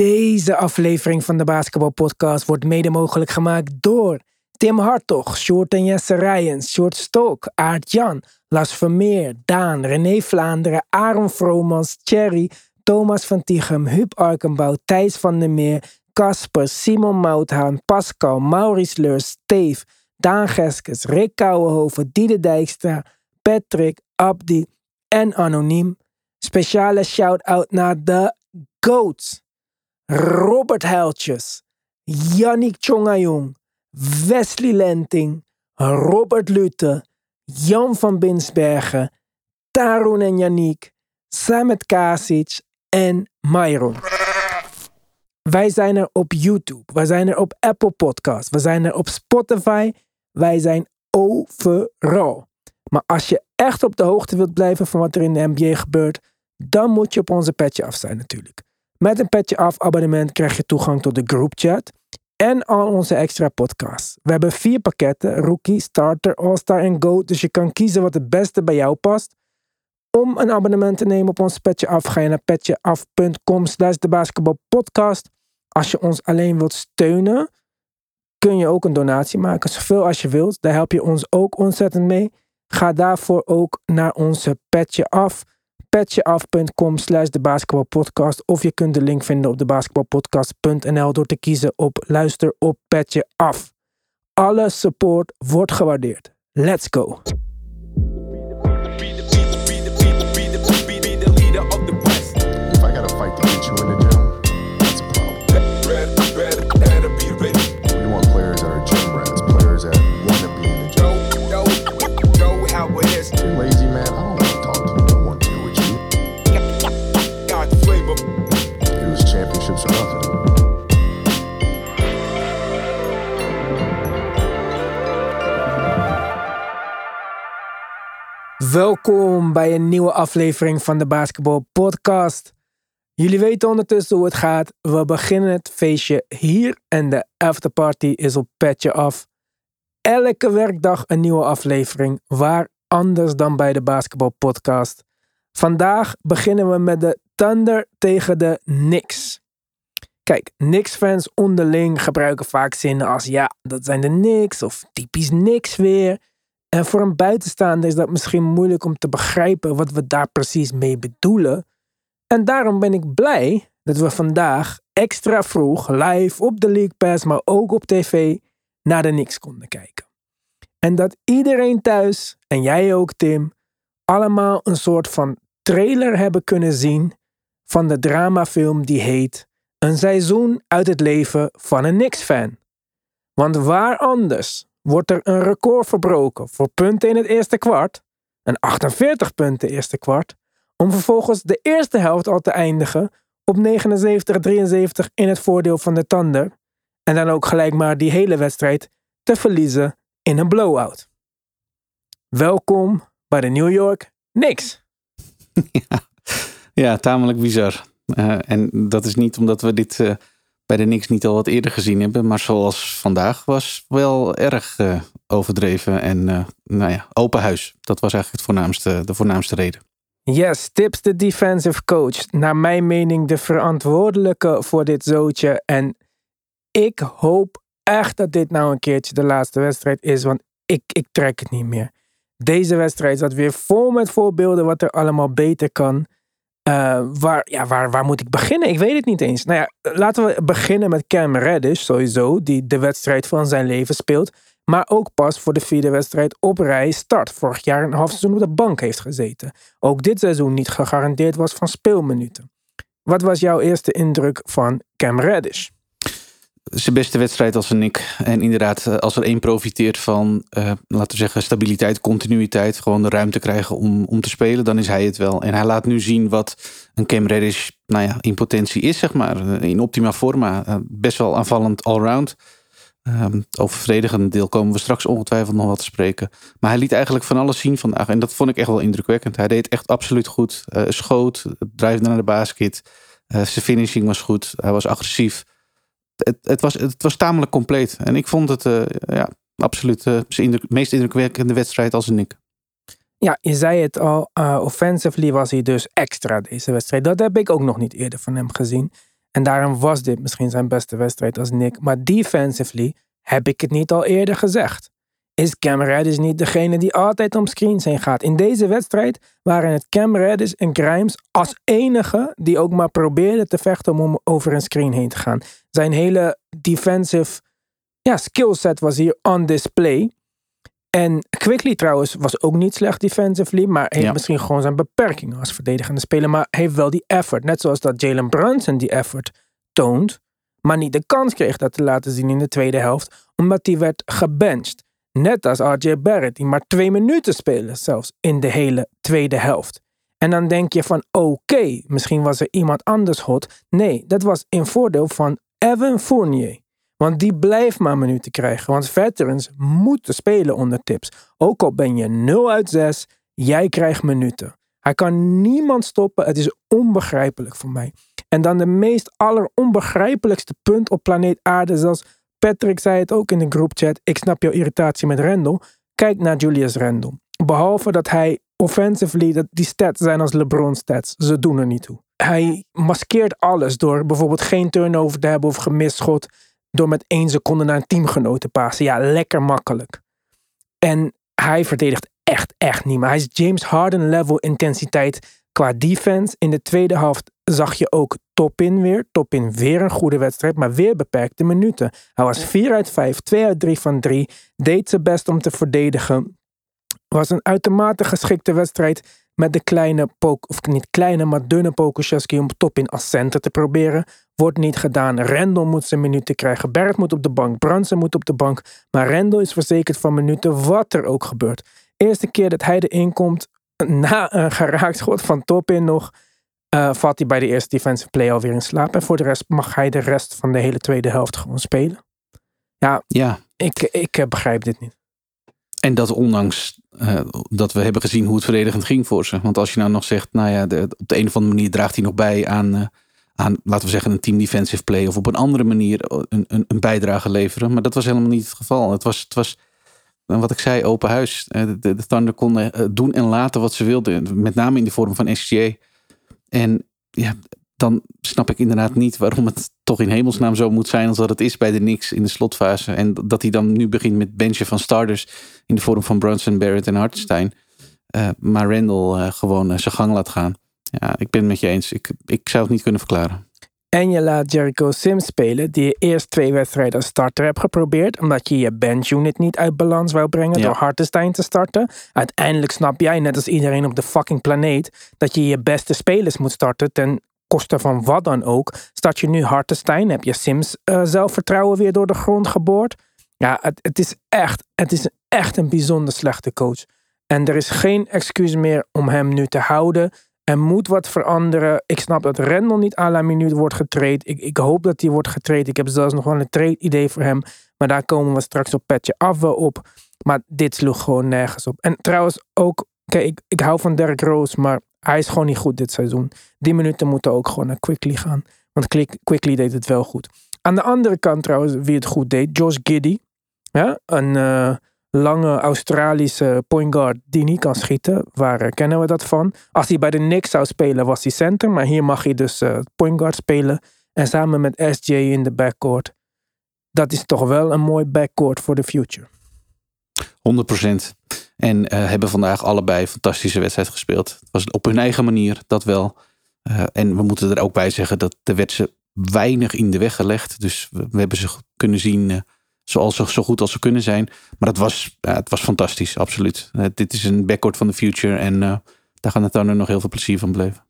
Deze aflevering van de Basketbalpodcast wordt mede mogelijk gemaakt door Tim Hartog, Short en Jesse Rijens, Short Stok, Aart Jan, Las Vermeer, Daan, René Vlaanderen, Aaron Vromans, Thierry, Thomas van Tichem, Huub Arkenbouw, Thijs van der Meer, Casper, Simon Mouthaan, Pascal, Maurice Leurs, Steve, Daan Geskes, Rick Kouwenhoven, Diede Dijkstra, Patrick, Abdi en Anoniem. Speciale shout-out naar de GOATs. Robert Heltjes, Yannick Chongayong, Wesley Lenting, Robert Lute, Jan van Binsbergen, Tarun en Yannick, Samet Kasic en Myron. Wij zijn er op YouTube, wij zijn er op Apple Podcasts, we zijn er op Spotify, wij zijn overal. Maar als je echt op de hoogte wilt blijven van wat er in de NBA gebeurt, dan moet je op onze petje af zijn natuurlijk. Met een petje af abonnement krijg je toegang tot de groupchat en al onze extra podcasts. We hebben vier pakketten: Rookie, Starter, All-Star en Go. Dus je kan kiezen wat het beste bij jou past. Om een abonnement te nemen op ons petje af, ga je naar petjeaf.com slash de basketbalpodcast. Als je ons alleen wilt steunen, kun je ook een donatie maken. Zoveel als je wilt. Daar help je ons ook ontzettend mee. Ga daarvoor ook naar onze petje af petjeaf.com slash de basketbalpodcast. Of je kunt de link vinden op de basketbalpodcast.nl door te kiezen op luister op petje af. Alle support wordt gewaardeerd. Let's go! Welkom bij een nieuwe aflevering van de Basketball Podcast. Jullie weten ondertussen hoe het gaat. We beginnen het feestje hier en de afterparty is op petje af. Elke werkdag een nieuwe aflevering. Waar anders dan bij de Basketball Podcast. Vandaag beginnen we met de Thunder tegen de Knicks. Kijk, Knicks-fans onderling gebruiken vaak zinnen als ja, dat zijn de Knicks of typisch Knicks weer. En voor een buitenstaander is dat misschien moeilijk om te begrijpen wat we daar precies mee bedoelen. En daarom ben ik blij dat we vandaag extra vroeg live op de League Pass, maar ook op tv naar de Knicks konden kijken. En dat iedereen thuis, en jij ook Tim, allemaal een soort van trailer hebben kunnen zien van de dramafilm die heet Een seizoen uit het leven van een Knicks-fan. Want waar anders wordt er een record verbroken voor punten in het eerste kwart, een 48 punten eerste kwart, om vervolgens de eerste helft al te eindigen op 79-73 in het voordeel van de Thunder en dan ook gelijk maar die hele wedstrijd te verliezen in een blowout. Welkom bij de New York Knicks. Ja, tamelijk bizar. Eh, en dat is niet omdat we dit eh, bij de Knicks niet al wat eerder gezien hebben. Maar zoals vandaag was wel erg eh, overdreven. En nou ja, open huis. Dat was eigenlijk het voornaamste, de voornaamste reden. Yes, Tips de defensive coach. Naar mijn mening de verantwoordelijke voor dit zootje. En ik hoop echt dat dit nou een keertje de laatste wedstrijd is. Want ik, ik trek het niet meer. Deze wedstrijd zat weer vol met voorbeelden wat er allemaal beter kan. Uh, waar, ja, waar, waar moet ik beginnen? Ik weet het niet eens. Nou ja, laten we beginnen met Cam Reddish sowieso. Die de wedstrijd van zijn leven speelt. Maar ook pas voor de vierde wedstrijd op rij start. Vorig jaar een half seizoen op de bank heeft gezeten. Ook dit seizoen niet gegarandeerd was van speelminuten. Wat was jouw eerste indruk van Cam Reddish? Zijn beste wedstrijd als een Nick. En inderdaad, eh, als er één profiteert van, uh, laten we zeggen, stabiliteit, continuïteit. Gewoon de ruimte krijgen om, om te spelen, dan is hij het wel. En hij laat nu zien wat een Cam Reddish nou ja, in potentie is, zeg maar. In optima forma. Best wel aanvallend allround. Um, over verdedigende deel komen we straks ongetwijfeld nog wat te spreken. Maar hij liet eigenlijk van alles zien vandaag. En dat vond ik echt wel indrukwekkend. Hij deed echt absoluut goed. Schoot, drive naar de basket. Uh, zijn finishing was goed. Hij was agressief. Het, het, was, het was tamelijk compleet. En ik vond het uh, ja, absoluut zijn indruk, meest indrukwekkende wedstrijd als een ik. Ja, je zei het al. offensively was hij dus extra deze wedstrijd. Dat heb ik ook nog niet eerder van hem gezien. En daarom was dit misschien zijn beste wedstrijd als Nick. Maar defensively heb ik het niet al eerder gezegd. Is Cam Reddish niet degene die altijd om screens heen gaat? In deze wedstrijd waren het Cam Reddish en Grimes als enige die ook maar probeerden te vechten om over een screen heen te gaan. Zijn hele defensive ja, skillset was hier on display. En Quickly trouwens was ook niet slecht defensively, maar heeft Ja. misschien gewoon zijn beperkingen als verdedigende speler. Maar heeft wel die effort. Net zoals dat Jalen Brunson die effort toont, maar niet de kans kreeg dat te laten zien in de tweede helft, omdat hij werd gebenched. Net als RJ Barrett, die maar twee minuten speelde zelfs in de hele tweede helft. En dan denk je van oké, misschien was er iemand anders hot. Nee, dat was in voordeel van Evan Fournier. Want die blijft maar minuten krijgen. Want veterans moeten spelen onder tips. Ook al ben je 0 uit 6, jij krijgt minuten. Hij kan niemand stoppen. Het is onbegrijpelijk voor mij. En dan de meest alleronbegrijpelijkste punt op planeet aarde. Zelfs Patrick zei het ook in de groupchat. Ik snap jouw irritatie met Randall. Kijk naar Julius Randall. Behalve dat hij offensively, dat die stats zijn als LeBron stats. Ze doen er niet toe. Hij maskeert alles door bijvoorbeeld geen turnover te hebben of gemist schot. Door met één seconde naar een teamgenoot te passen. Ja, lekker makkelijk. En hij verdedigt echt, echt niet. Maar hij is James Harden level intensiteit qua defense. In de tweede helft zag je ook Topin weer. Topin weer een goede wedstrijd, maar weer beperkte minuten. Hij was 4 uit 5, 2 uit 3 van 3. Deed zijn best om te verdedigen. Was een uitermate geschikte wedstrijd met de kleine poke, of niet kleine, maar dunne Pokusevski om Topin als center te proberen. Wordt niet gedaan. Randall moet zijn minuten krijgen. Barrett moet op de bank. Brunson moet op de bank. Maar Randall is verzekerd van minuten, wat er ook gebeurt. Eerste keer dat hij erin komt, na een geraakt schot van Topin nog, eh, valt hij bij de eerste defensive play alweer in slaap. En voor de rest mag hij de rest van de hele tweede helft gewoon spelen. Ja, Ik, ik eh, begrijp dit niet. En dat ondanks eh, dat we hebben gezien hoe het verdedigend ging voor ze. Want als je nou nog zegt, nou ja, de, op de een of andere manier draagt hij nog bij aan, eh, aan, laten we zeggen, een team defensive play. Of op een andere manier een, een, een bijdrage leveren. Maar dat was helemaal niet het geval. Het was, het was eh, wat ik zei, open huis. Eh, De, de Thunder konden eh, doen en laten wat ze wilden. Met name in de vorm van SGA. En ja, dan snap ik inderdaad niet waarom het toch in hemelsnaam zo moet zijn als dat het is bij de Knicks in de slotfase. En dat hij dan nu begint met benchen van starters in de vorm van Brunson, Barrett en Hartenstein. Eh, maar Randall gewoon zijn gang laat gaan. Ja, ik ben het met je eens. Ik, ik zou het niet kunnen verklaren. En je laat Jericho Sims spelen, die je eerst twee wedstrijden als starter hebt geprobeerd, omdat je je bench unit niet uit balans wou brengen Ja. door Hartenstein te starten. Uiteindelijk snap jij, net als iedereen op de fucking planeet, dat je je beste spelers moet starten ten koste van wat dan ook. Start je nu Hartenstein, heb je Sims eh, zelfvertrouwen weer door de grond geboord. Ja, het, het is echt, het is echt een bijzonder slechte coach. En er is geen excuus meer om hem nu te houden. Er moet wat veranderen. Ik snap dat Rendel niet à la minuut wordt getraind. Ik, ik hoop dat hij wordt getraind. Ik heb zelfs nog wel een trade idee voor hem. Maar daar komen we straks op petje af wel op. Maar dit sloeg gewoon nergens op. En trouwens ook, kijk, ik, ik hou van Derrick Rose, maar hij is gewoon niet goed dit seizoen. Die minuten moeten ook gewoon naar Quickly gaan. Want Quick- Quickly deed het wel goed. Aan de andere kant trouwens, wie het goed deed, Josh Giddy. Ja, een eh, lange Australische point guard die niet kan schieten. Waar eh, kennen we dat van? Als hij bij de Knicks zou spelen, was hij center. Maar hier mag hij dus eh, point guard spelen. En samen met SJ in de backcourt. Dat is toch wel een mooi backcourt voor de future. 100%. En eh, hebben vandaag allebei een fantastische wedstrijd gespeeld. Het was op hun eigen manier, dat wel. En we moeten er ook bij zeggen dat werd ze weinig in de weg gelegd. Dus we, we hebben ze kunnen zien zoals ze zo goed als ze kunnen zijn. Maar het was, ja, het was fantastisch, absoluut. Eh, dit is een backcourt van de future. En eh, daar gaan het dan nog heel veel plezier van beleven.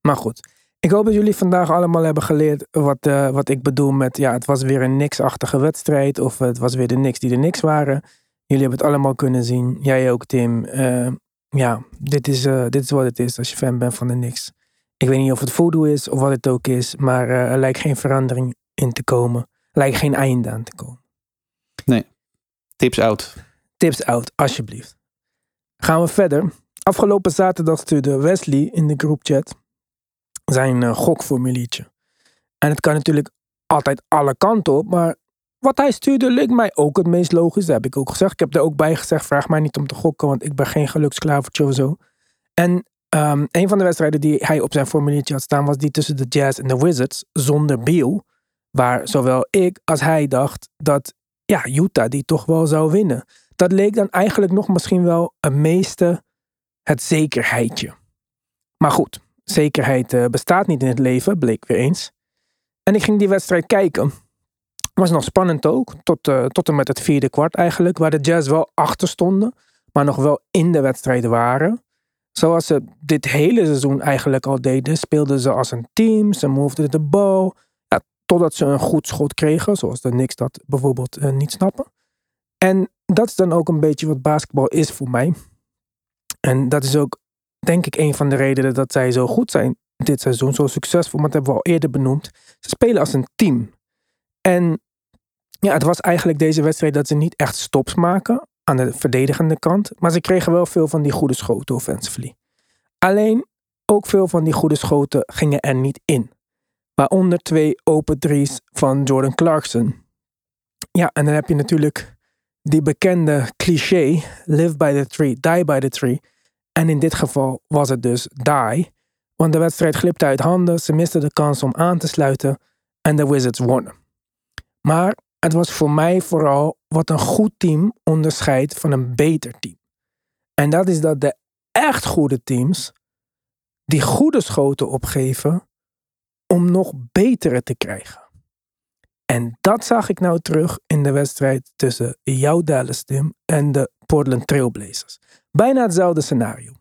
Maar goed, ik hoop dat jullie vandaag allemaal hebben geleerd wat, eh, wat ik bedoel met... Ja, het was weer een niks-achtige wedstrijd. Of het was weer de niks die er niks waren. Jullie hebben het allemaal kunnen zien. Jij ook, Tim. Ja, dit is, dit is wat het is als je fan bent van de niks. Ik weet niet of het voodoo is of wat het ook is. Maar er lijkt geen verandering in te komen. Er lijkt geen einde aan te komen. Tips out. Tips out, alsjeblieft. Gaan we verder. Afgelopen zaterdag stuurde Wesley in de groupchat zijn eh, gokformuliertje. En het kan natuurlijk altijd alle kanten op, maar wat hij stuurde leek mij ook het meest logisch. Dat heb ik ook gezegd. Ik heb er ook bij gezegd, vraag mij niet om te gokken, want ik ben geen geluksklavertje of zo. En Um, een van de wedstrijden die hij op zijn formuliertje had staan was die tussen de Jazz en de Wizards zonder Beal. Waar zowel ik als hij dacht dat ja, Utah die toch wel zou winnen. Dat leek dan eigenlijk nog misschien wel het meeste het zekerheidje. Maar goed, zekerheid uh, bestaat niet in het leven, bleek weer eens. En ik ging die wedstrijd kijken. Was nog spannend ook, tot, uh, tot en met het vierde kwart eigenlijk, waar de Jazz wel achter stonden, maar nog wel in de wedstrijd waren. Zoals ze dit hele seizoen eigenlijk al deden, speelden ze als een team, ze moveden de bal, totdat ze een goed schot kregen, zoals de Knicks dat bijvoorbeeld uh, niet snappen. En dat is dan ook een beetje wat basketbal is voor mij. En dat is ook, denk ik, een van de redenen dat zij zo goed zijn dit seizoen, zo succesvol, want dat hebben we al eerder benoemd. Ze spelen als een team. En ja, het was eigenlijk deze wedstrijd dat ze niet echt stops maken aan de verdedigende kant, maar ze kregen wel veel van die goede schoten offensively. Alleen ook veel van die goede schoten gingen er niet in. Waaronder twee open threes van Jordan Clarkson. Ja, en dan heb je natuurlijk die bekende cliché: live by the tree, die by the tree. En in dit geval was het dus die. Want de wedstrijd glipte uit handen, ze misten de kans om aan te sluiten en de Wizards wonnen. Maar het was voor mij vooral wat een goed team onderscheidt van een beter team. En dat is dat de echt goede teams die goede schoten opgeven om nog betere te krijgen. En dat zag ik nou terug in de wedstrijd tussen jouw Dallas team en de Portland Trailblazers. Bijna hetzelfde scenario.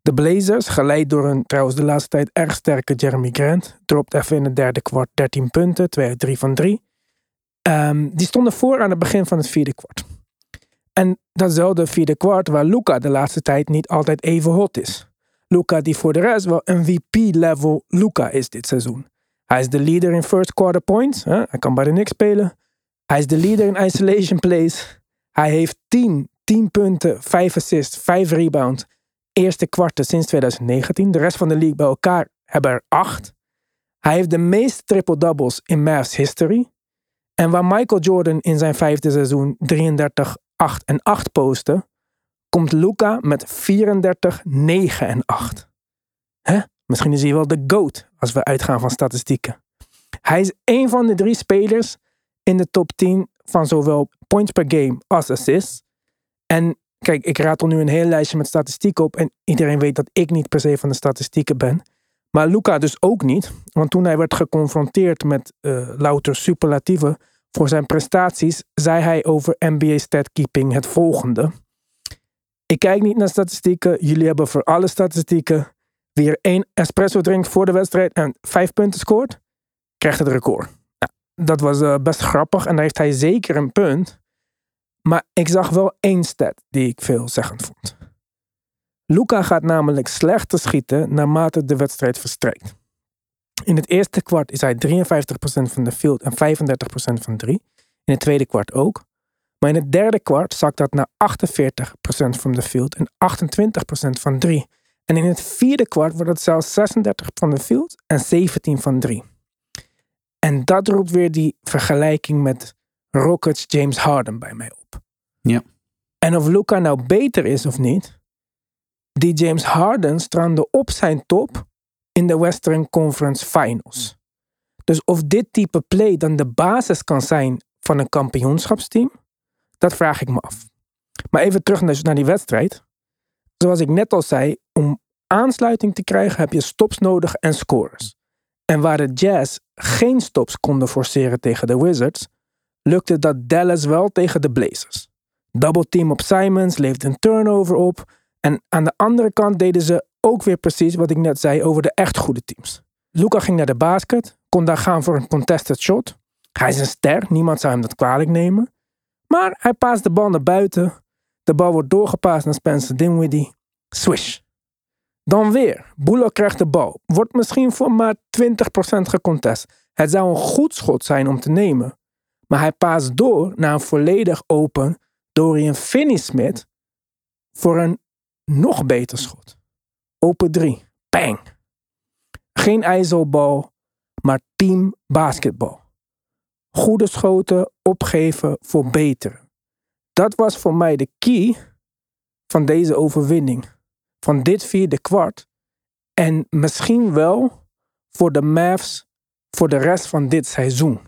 De Blazers, geleid door een trouwens de laatste tijd erg sterke Jeremy Grant, dropt even in het derde kwart 13 punten, 2 uit 3 van 3. Um, die stonden voor aan het begin van het vierde kwart. En datzelfde vierde kwart waar Luca de laatste tijd niet altijd even hot is. Luca die voor de rest wel MVP-level Luca is dit seizoen. Hij is de leader in first quarter points. Hè? Hij kan bij de spelen. Hij is de leader in isolation plays. Hij heeft 10, 10 punten, 5 assists, 5 rebounds. Eerste kwarten sinds 2019. De rest van de league bij elkaar hebben er 8. Hij heeft de meeste triple-doubles in Mavs history. En waar Michael Jordan in zijn vijfde seizoen 33, 8 en 8 postte, komt Luca met 34, 9 en 8. Hè? Misschien is hij wel de GOAT als we uitgaan van statistieken. Hij is een van de drie spelers in de top 10 van zowel points per game als assists. En kijk, ik raad nu een heel lijstje met statistieken op. En iedereen weet dat ik niet per se van de statistieken ben. Maar Luca dus ook niet. Want toen hij werd geconfronteerd met uh, louter superlatieven voor zijn prestaties, zei hij over NBA statkeeping het volgende. Ik kijk niet naar statistieken. Jullie hebben voor alle statistieken. Wie er één espresso drinkt voor de wedstrijd en vijf punten scoort, krijgt het record. dat was uh, best grappig en daar heeft hij zeker een punt. Maar ik zag wel één stat die ik veelzeggend vond. Luca gaat namelijk slechter schieten naarmate de wedstrijd verstrijkt. In het eerste kwart is hij 53% van de field en 35% van drie. In het tweede kwart ook. Maar in het derde kwart zakt dat naar 48% van de field en 28% van drie. En in het vierde kwart wordt het zelfs 36% van de field en 17 van drie. En dat roept weer die vergelijking met Rockets James Harden bij mij op. Ja. En of Luca nou beter is of niet, die James Harden strandde op zijn top in de Western Conference Finals. Dus of dit type play dan de basis kan zijn van een kampioenschapsteam, dat vraag ik me af. Maar even terug naar die wedstrijd. Zoals ik net al zei, om aansluiting te krijgen heb je stops nodig en scores. En waar de Jazz geen stops konden forceren tegen de Wizards, lukte dat Dallas wel tegen de Blazers. Double team op Simons leefde een turnover op. En aan de andere kant deden ze ook weer precies wat ik net zei over de echt goede teams. Luca ging naar de basket, kon daar gaan voor een contested shot. Hij is een ster, niemand zou hem dat kwalijk nemen. Maar hij paast de bal naar buiten. De bal wordt doorgepaast naar Spencer Dinwiddie. Swish. Dan weer. Bullock krijgt de bal. Wordt misschien voor maar 20% gecontest. Het zou een goed schot zijn om te nemen. Maar hij paast door naar een volledig open Dorian Finney-Smith voor een nog beter schot. Open 3. Bang. Geen ijzelbal, maar team basketbal. Goede schoten opgeven voor beter. Dat was voor mij de key van deze overwinning. Van dit vierde kwart En misschien wel voor de Mavs voor de rest van dit seizoen.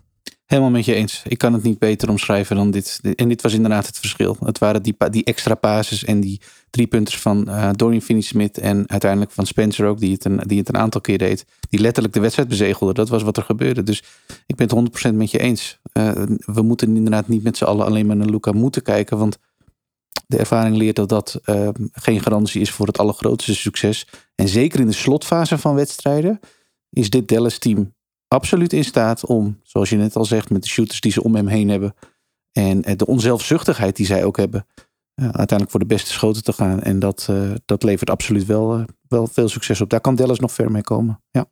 Helemaal met je eens. Ik kan het niet beter omschrijven dan dit. En dit was inderdaad het verschil. Het waren die, die extra passes en die drie punters van uh, Dorian Finney-Smith en uiteindelijk van Spencer ook, die het, een, die het een aantal keer deed. Die letterlijk de wedstrijd bezegelde. Dat was wat er gebeurde. Dus ik ben het 100% met je eens. Uh, we moeten inderdaad niet met z'n allen alleen maar naar Luca moeten kijken. Want de ervaring leert dat dat uh, geen garantie is voor het allergrootste succes. En zeker in de slotfase van wedstrijden is dit Dallas team absoluut in staat om, zoals je net al zegt, met de shooters die ze om hem heen hebben. En de onzelfzuchtigheid die zij ook hebben. uiteindelijk voor de beste schoten te gaan. En dat, uh, dat levert absoluut wel, wel veel succes op. Daar kan Dallas nog ver mee komen. Ja.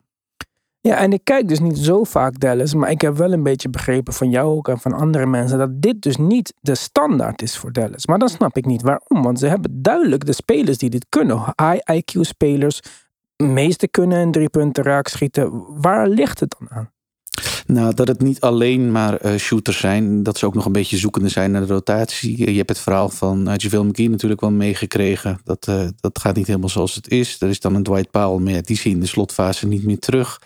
Ja, en ik kijk dus niet zo vaak Dallas, maar ik heb wel een beetje begrepen van jou ook en van andere mensen dat dit dus niet de standaard is voor Dallas. Maar dan snap ik niet waarom, want ze hebben duidelijk de spelers die dit kunnen. High IQ spelers, meeste kunnen een drie punten raak schieten. Waar ligt het dan aan? Nou, dat het niet alleen maar uh, shooters zijn. Dat ze ook nog een beetje zoekende zijn naar de rotatie. Je hebt het verhaal van uh, JaVale McGee natuurlijk wel meegekregen. Dat, dat gaat niet helemaal zoals het is. Er is dan een Dwight Powell, maar die zie je in de slotfase niet meer terug.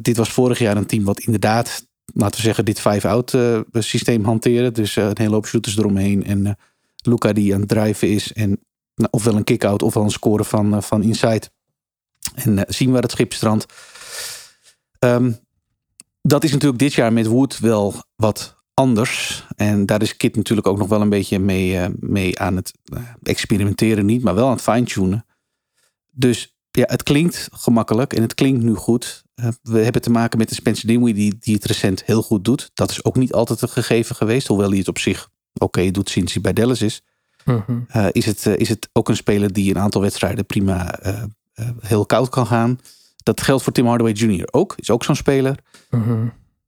dit was vorig jaar een team wat inderdaad, laten we zeggen, dit five-out systeem hanteren. Dus een hele hoop shooters eromheen. En Luca die aan het drijven is. En nou, ofwel een kick-out ofwel een score van, van inside. En zien waar het schip strandt. Um, dat is natuurlijk dit jaar met Wood wel wat anders. En daar is Kit natuurlijk ook nog wel een beetje mee, uh, mee aan het uh, experimenteren. Niet, maar wel aan het fine-tunen. Dus ja, het klinkt gemakkelijk en het klinkt nu goed. Uh, we hebben te maken met een Spencer Dinwiddie die, die het recent heel goed doet. Dat is ook niet altijd een gegeven geweest. Hoewel hij het op zich oké okay doet sinds hij bij Dallas is. Mm -hmm. is, het, is het ook een speler die een aantal wedstrijden prima heel koud kan gaan. Dat geldt voor Tim Hardaway Jr. ook. Is ook zo'n speler.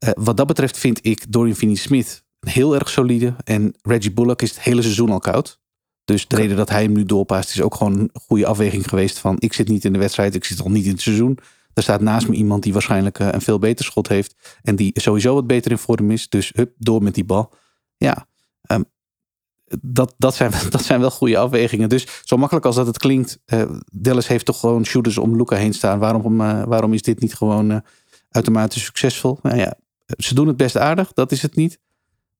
Uh, wat dat betreft vind ik Dorian Finney-Smith heel erg solide. En Reggie Bullock is het hele seizoen al koud. Dus de reden dat hij hem nu doorpaast is ook gewoon een goede afweging geweest van ik zit niet in de wedstrijd, ik zit al niet in het seizoen. Er staat naast me iemand die waarschijnlijk uh, een veel beter schot heeft. En die sowieso wat beter in vorm is. Dus hup, door met die bal. Ja, dat, dat, zijn, dat zijn wel goede afwegingen. Dus zo makkelijk als dat het klinkt, uh, Dallas heeft toch gewoon shooters om Luca heen staan. Waarom, uh, waarom is dit niet gewoon uh, uitermate succesvol? Nou ja, ze doen het best aardig, dat is het niet.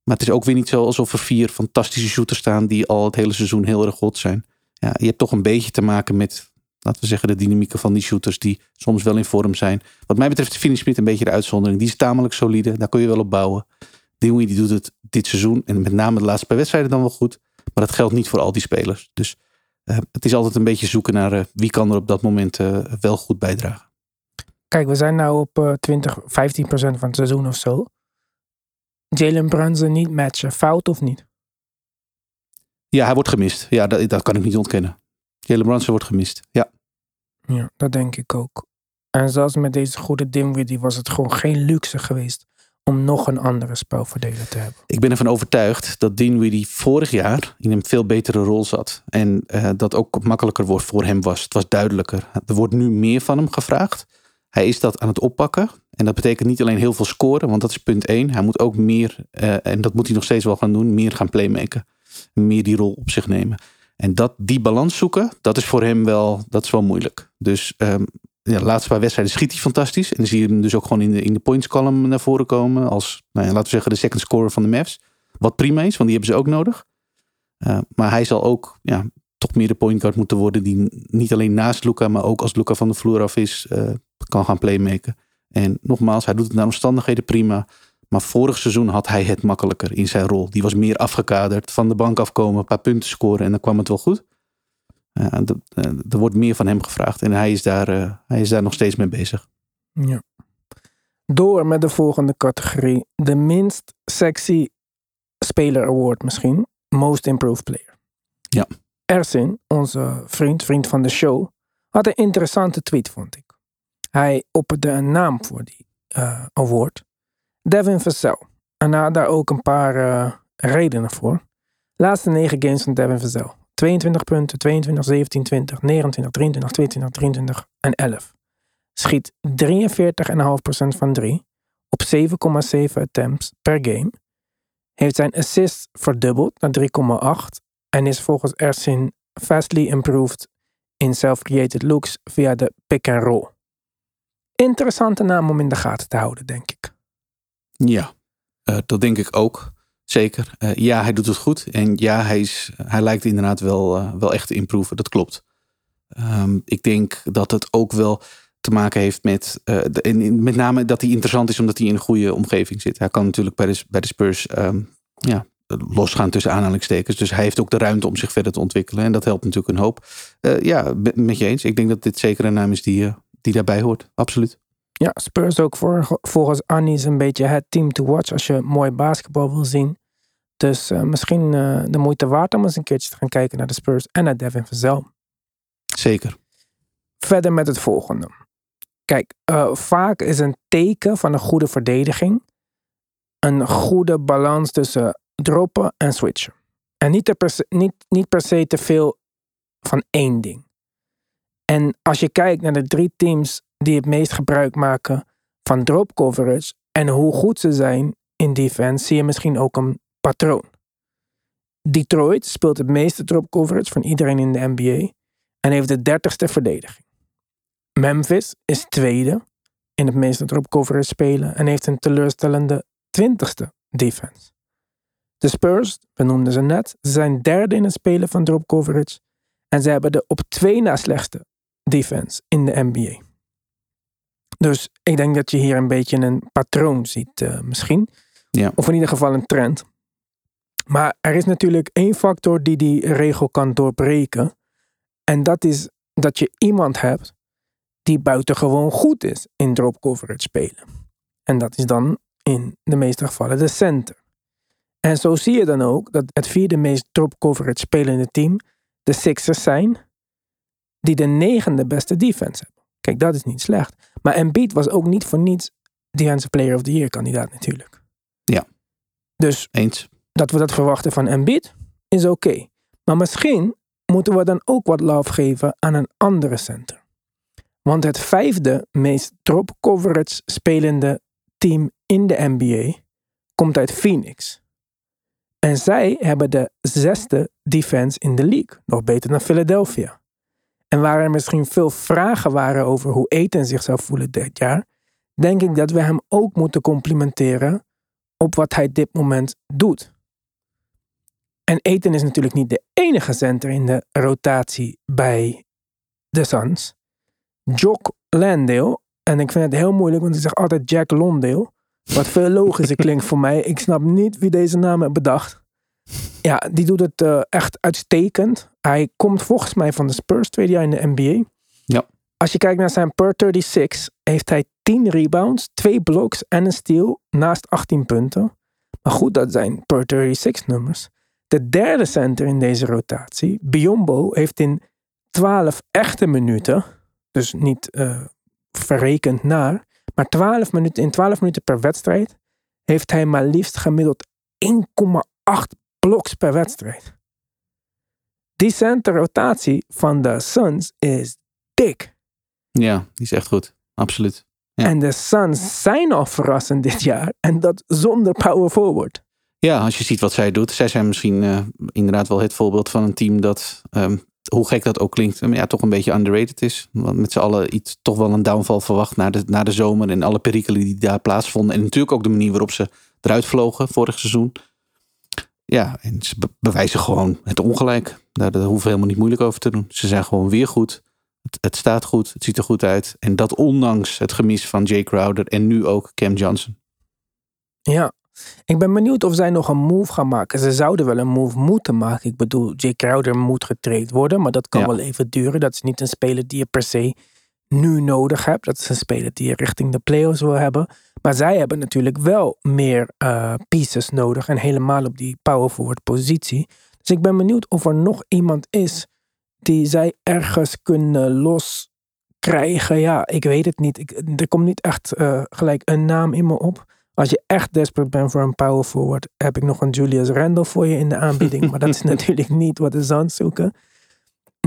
Maar het is ook weer niet zo alsof er vier fantastische shooters staan die al het hele seizoen heel erg goed zijn. Ja, je hebt toch een beetje te maken met, laten we zeggen, de dynamieken van die shooters die soms wel in vorm zijn. Wat mij betreft is Finney Smith een beetje de uitzondering. Die is tamelijk solide, daar kun je wel op bouwen. Dinwiddie die doet het dit seizoen en met name de laatste paar wedstrijden dan wel goed. Maar dat geldt niet voor al die spelers. Dus uh, het is altijd een beetje zoeken naar uh, wie kan er op dat moment uh, wel goed bijdragen. Kijk, we zijn nu op 20, 15 procent van het seizoen of zo. Jalen Brunson niet matchen, fout of niet? Ja, hij wordt gemist. Ja, dat, dat kan ik niet ontkennen. Jalen Brunson wordt gemist, ja. Ja, dat denk ik ook. En zelfs met deze goede Dinwiddie was het gewoon geen luxe geweest om nog een andere spelverdeler te hebben. Ik ben ervan overtuigd dat Dinwiddie vorig jaar in een veel betere rol zat. En uh, dat ook makkelijker wordt voor hem was. Het was duidelijker. Er wordt nu meer van hem gevraagd. Hij is dat aan het oppakken. En dat betekent niet alleen heel veel scoren, want dat is punt één. Hij moet ook meer, uh, en dat moet hij nog steeds wel gaan doen, meer gaan playmaken. Meer die rol op zich nemen. En dat, die balans zoeken, dat is voor hem wel, dat is wel moeilijk. Dus um, ja, de laatste paar wedstrijden schiet hij fantastisch. En dan zie je hem dus ook gewoon in de, in de points column naar voren komen. Als, nou ja, laten we zeggen, de second scorer van de Mavs. Wat prima is, want die hebben ze ook nodig. Uh, maar hij zal ook ja, toch meer de point guard moeten worden. Die niet alleen naast Luca, maar ook als Luca van de vloer af is, uh, kan gaan playmaken. En nogmaals, hij doet het naar omstandigheden prima. Maar vorig seizoen had hij het makkelijker in zijn rol. Die was meer afgekaderd, van de bank afkomen, een paar punten scoren en dan kwam het wel goed. Uh, er wordt meer van hem gevraagd en hij is, daar, uh, hij is daar nog steeds mee bezig. Ja. Door met de volgende categorie. De minst sexy speler award misschien. Most improved player. Ja. Ersin, onze vriend, vriend van de show, had een interessante tweet, vond ik. Hij opperde een naam voor die uh, award. Devin Vassell. En hij had daar ook een paar redenen voor. Laatste negen games van Devin Vassell. 22 punten, 22, 17, 20, 29, 23, 22, 23 en 11. Schiet 43,5% van 3 op 7,7 attempts per game. Heeft zijn assists verdubbeld naar 3,8 en is volgens Ersin vastly improved in self-created looks via de pick and roll. Interessante naam om in de gaten te houden, denk ik. Ja, uh, dat denk ik ook. Zeker. Uh, ja, hij doet het goed. En ja, hij, is, hij lijkt inderdaad wel, uh, wel echt te improven. Dat klopt. Um, ik denk dat het ook wel te maken heeft met. De, met name dat hij interessant is omdat hij in een goede omgeving zit. Hij kan natuurlijk bij de, bij de Spurs um, ja, losgaan tussen aanhalingstekens. Dus hij heeft ook de ruimte om zich verder te ontwikkelen. En dat helpt natuurlijk een hoop. ja, met je eens. Ik denk dat dit zeker een naam is die, die daarbij hoort. Absoluut. Ja, Spurs ook voor, volgens Annie een beetje het team to watch als je mooi basketbal wil zien. Dus uh, misschien uh, de moeite waard om eens een keertje te gaan kijken naar de Spurs en naar Devin Vazel. Zeker. Verder met het volgende. Kijk, uh, vaak is een teken van een goede verdediging een goede balans tussen droppen en switchen. En niet, per se, niet, niet per se te veel van één ding. En als je kijkt naar de drie teams die het meest gebruik maken van drop coverage en hoe goed ze zijn in defense, zie je misschien ook een patroon. Detroit speelt het meeste drop coverage van iedereen in de NBA en heeft de dertigste verdediging. Memphis is tweede in het meeste drop coverage spelen en heeft een teleurstellende twintigste defense. De Spurs, we noemden ze net, ze zijn derde in het spelen van drop coverage en ze hebben de op twee na slechtste defense in de NBA. Dus ik denk dat je hier een beetje een patroon ziet, uh, misschien. Ja. Of in ieder geval een trend. Maar er is natuurlijk één factor die die regel kan doorbreken. En dat is dat je iemand hebt die buitengewoon goed is in drop coverage spelen. En dat is dan in de meeste gevallen de center. En zo zie je dan ook dat het vierde meest drop coverage spelende team de Sixers zijn, die de negende beste defense hebben. Kijk, dat is niet slecht. Maar Embiid was ook niet voor niets Defensive Player of the Year kandidaat natuurlijk. Ja. Dus Eens. Dat we dat verwachten van Embiid is oké. Maar misschien moeten we dan ook wat love geven aan een andere center. Want het vijfde meest drop coverage spelende team in de NBA komt uit Phoenix. En zij hebben de zesde defense in de league. Nog beter dan Philadelphia. En waar er misschien veel vragen waren over hoe Eten zich zou voelen dit jaar, denk ik dat we hem ook moeten complimenteren op wat hij dit moment doet. En Eten is natuurlijk niet de enige center in de rotatie bij de Suns. Jock Landale, en ik vind het heel moeilijk, want ik zeg altijd Jack Londale, wat veel logischer klinkt voor mij. Ik snap niet wie deze naam heeft bedacht. Ja, die doet het uh, echt uitstekend. Hij komt volgens mij van de Spurs, tweede jaar in de NBA. Ja. Als je kijkt naar zijn per 36, heeft hij 10 rebounds, 2 blocks en een steal naast 18 punten. Maar goed, dat zijn per 36 nummers. De derde center in deze rotatie, Biombo, heeft in 12 echte minuten, dus niet uh, verrekend naar, maar 12 minuten, in 12 minuten per wedstrijd, heeft hij maar liefst gemiddeld 1,8 bloks per wedstrijd. Die rotatie van de Suns is dik. Ja, die is echt goed. Absoluut. Ja. En de Suns zijn al verrassend dit jaar. En dat zonder power forward. Ja, als je ziet wat zij doet. Zij zijn misschien uh, inderdaad wel het voorbeeld van een team dat, um, hoe gek dat ook klinkt, ja, toch een beetje underrated is. Want met z'n allen iets, toch wel een downval verwacht na de, na de zomer. En alle perikelen die daar plaatsvonden. En natuurlijk ook de manier waarop ze eruit vlogen vorig seizoen. Ja, en ze bewijzen gewoon het ongelijk. Daar, daar hoeven we helemaal niet moeilijk over te doen. Ze zijn gewoon weer goed. Het, het, staat goed, het ziet er goed uit. En dat ondanks het gemis van Jay Crowder en nu ook Cam Johnson. Ja, ik ben benieuwd of zij nog een move gaan maken. Ze zouden wel een move moeten maken. Ik bedoel, Jay Crowder moet getraind worden, maar dat kan Ja. wel even duren. Dat is niet een speler die je per se nu nodig hebt. Dat is een speler die je richting de playoffs wil hebben. Maar zij hebben natuurlijk wel meer eh, pieces nodig. En helemaal op die power forward positie. Dus ik ben benieuwd of er nog iemand is die zij ergens kunnen loskrijgen. Ja, ik weet het niet. Ik, er komt niet echt eh, gelijk een naam in me op. Als je echt desperate bent voor een power forward, heb ik nog een Julius Randle voor je in de aanbieding. maar dat is natuurlijk niet wat de Suns zoeken.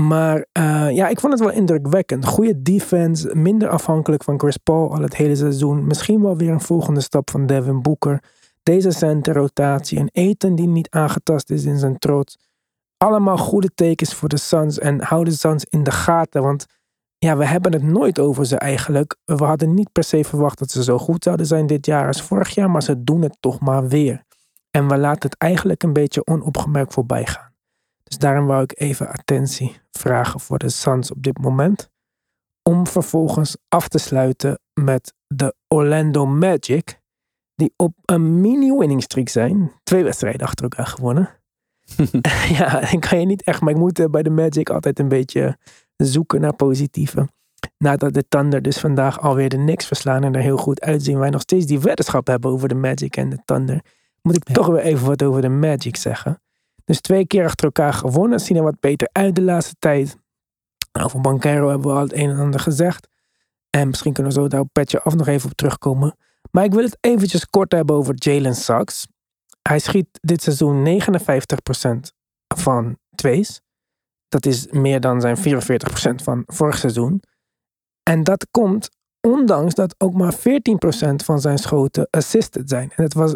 Maar eh, ja, ik vond het wel indrukwekkend. Goede defense, minder afhankelijk van Chris Paul al het hele seizoen. Misschien wel weer een volgende stap van Devin Booker. Deze centerrotatie, een eten die niet aangetast is in zijn trots. allemaal goede tekens voor de Suns. En hou de Suns in de gaten. Want ja, we hebben het nooit over ze eigenlijk. We hadden niet per se verwacht dat ze zo goed zouden zijn dit jaar als vorig jaar. Maar ze doen het toch maar weer. En we laten het eigenlijk een beetje onopgemerkt voorbij gaan. Dus daarom wou ik even attentie vragen voor de Suns op dit moment. Om vervolgens af te sluiten met de Orlando Magic. Die op een mini-winning streak zijn. Twee wedstrijden achter elkaar gewonnen. ja, dan kan je niet echt. Maar ik moet eh, bij de Magic altijd een beetje zoeken naar positieve. Nadat de Thunder dus vandaag alweer de niks verslaan en er heel goed uitzien. Wij nog steeds die weddenschap hebben over de Magic en de Thunder. Moet ik toch weer even wat over de Magic zeggen. Dus twee keer achter elkaar gewonnen. Zien er wat beter uit de laatste tijd. Over Bankero hebben we al het een en ander gezegd. En misschien kunnen we zo daar op petje af nog even op terugkomen. Maar ik wil het eventjes kort hebben over Jalen Sachs. Hij schiet dit seizoen 59% van twees. Dat is meer dan zijn 44% van vorig seizoen. En dat komt ondanks dat ook maar 14% van zijn schoten assisted zijn. En het was 37%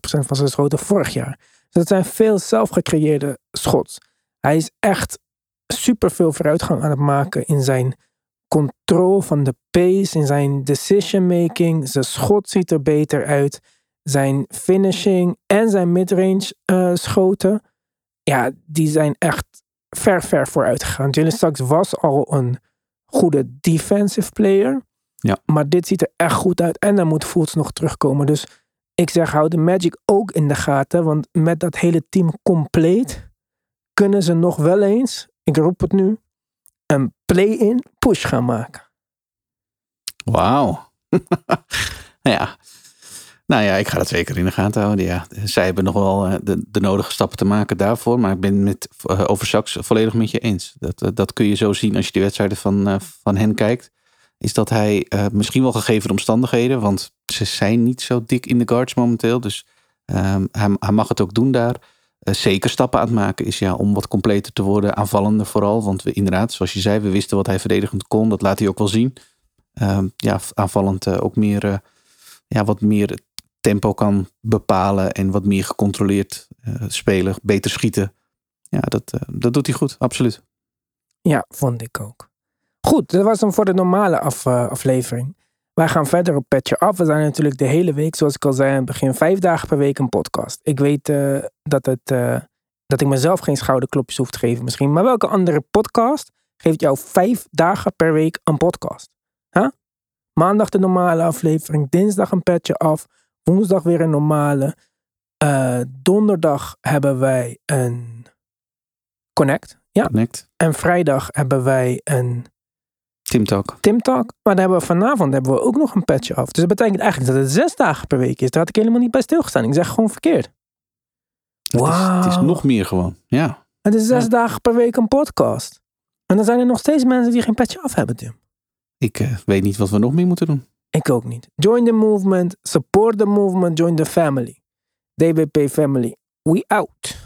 van zijn schoten vorig jaar. Dus dat zijn veel zelfgecreëerde schots. Hij is echt super veel vooruitgang aan het maken in zijn controle van de pace, in zijn decision making. Zijn schot ziet er beter uit. Zijn finishing en zijn midrange uh, schoten. Ja, die zijn echt ver, ver vooruit gegaan. Jalen Sachs was al een goede defensive player. Ja. Maar dit ziet er echt goed uit. En dan moet Fultz nog terugkomen. Dus ik zeg, hou de Magic ook in de gaten. Want met dat hele team compleet kunnen ze nog wel eens, ik roep het nu, een play-in push gaan maken. Wauw. ja. Nou ja, ik ga dat zeker in de gaten houden. Ja, zij hebben nog wel eh, de, nodige stappen te maken daarvoor. Maar ik ben met uh, over Saks volledig met je eens. Dat, uh, dat kun je zo zien als je de wedstrijden van, van hen kijkt. Is dat hij misschien wel gegeven de omstandigheden. Want ze zijn niet zo dik in de guards momenteel. Dus ehm, hij, hij, mag het ook doen daar. zeker stappen aan het maken is ja om wat completer te worden. Aanvallender vooral. Want we inderdaad, zoals je zei, we wisten wat hij verdedigend kon. Dat laat hij ook wel zien. Ehm, ja, aanvallend ook meer ja, wat meer tempo kan bepalen en wat meer gecontroleerd uh, spelen, beter schieten. Ja, dat, uh, dat doet hij goed, absoluut. Ja, vond ik ook. Goed, dat was hem voor de normale af, uh, aflevering. Wij gaan verder op Petje Af. We zijn natuurlijk de hele week, zoals ik al zei aan het begin, vijf dagen per week een podcast. Ik weet dat, het, dat ik mezelf geen schouderklopjes hoef te geven misschien. Maar welke andere podcast geeft jou vijf dagen per week een podcast? Maandag de normale aflevering, dinsdag een Petje Af, Woensdag weer een normale. Uh, donderdag hebben wij een Connect. Ja. Connect. En vrijdag hebben wij een Tim Talk. Tim Talk. Maar dan hebben we vanavond hebben we ook nog een patch af. Dus dat betekent eigenlijk dat het zes dagen per week is. Daar had ik helemaal niet bij stilgestaan. Ik zeg gewoon verkeerd. Het, wow. is, het is nog meer gewoon. Ja. Het is zes ja. dagen per week een podcast. En dan zijn er nog steeds mensen die geen patch af hebben, Tim. Ik uh, weet niet wat we nog meer moeten doen. Ik ook niet. Join the movement, support the movement, join the family. DBP family. We out.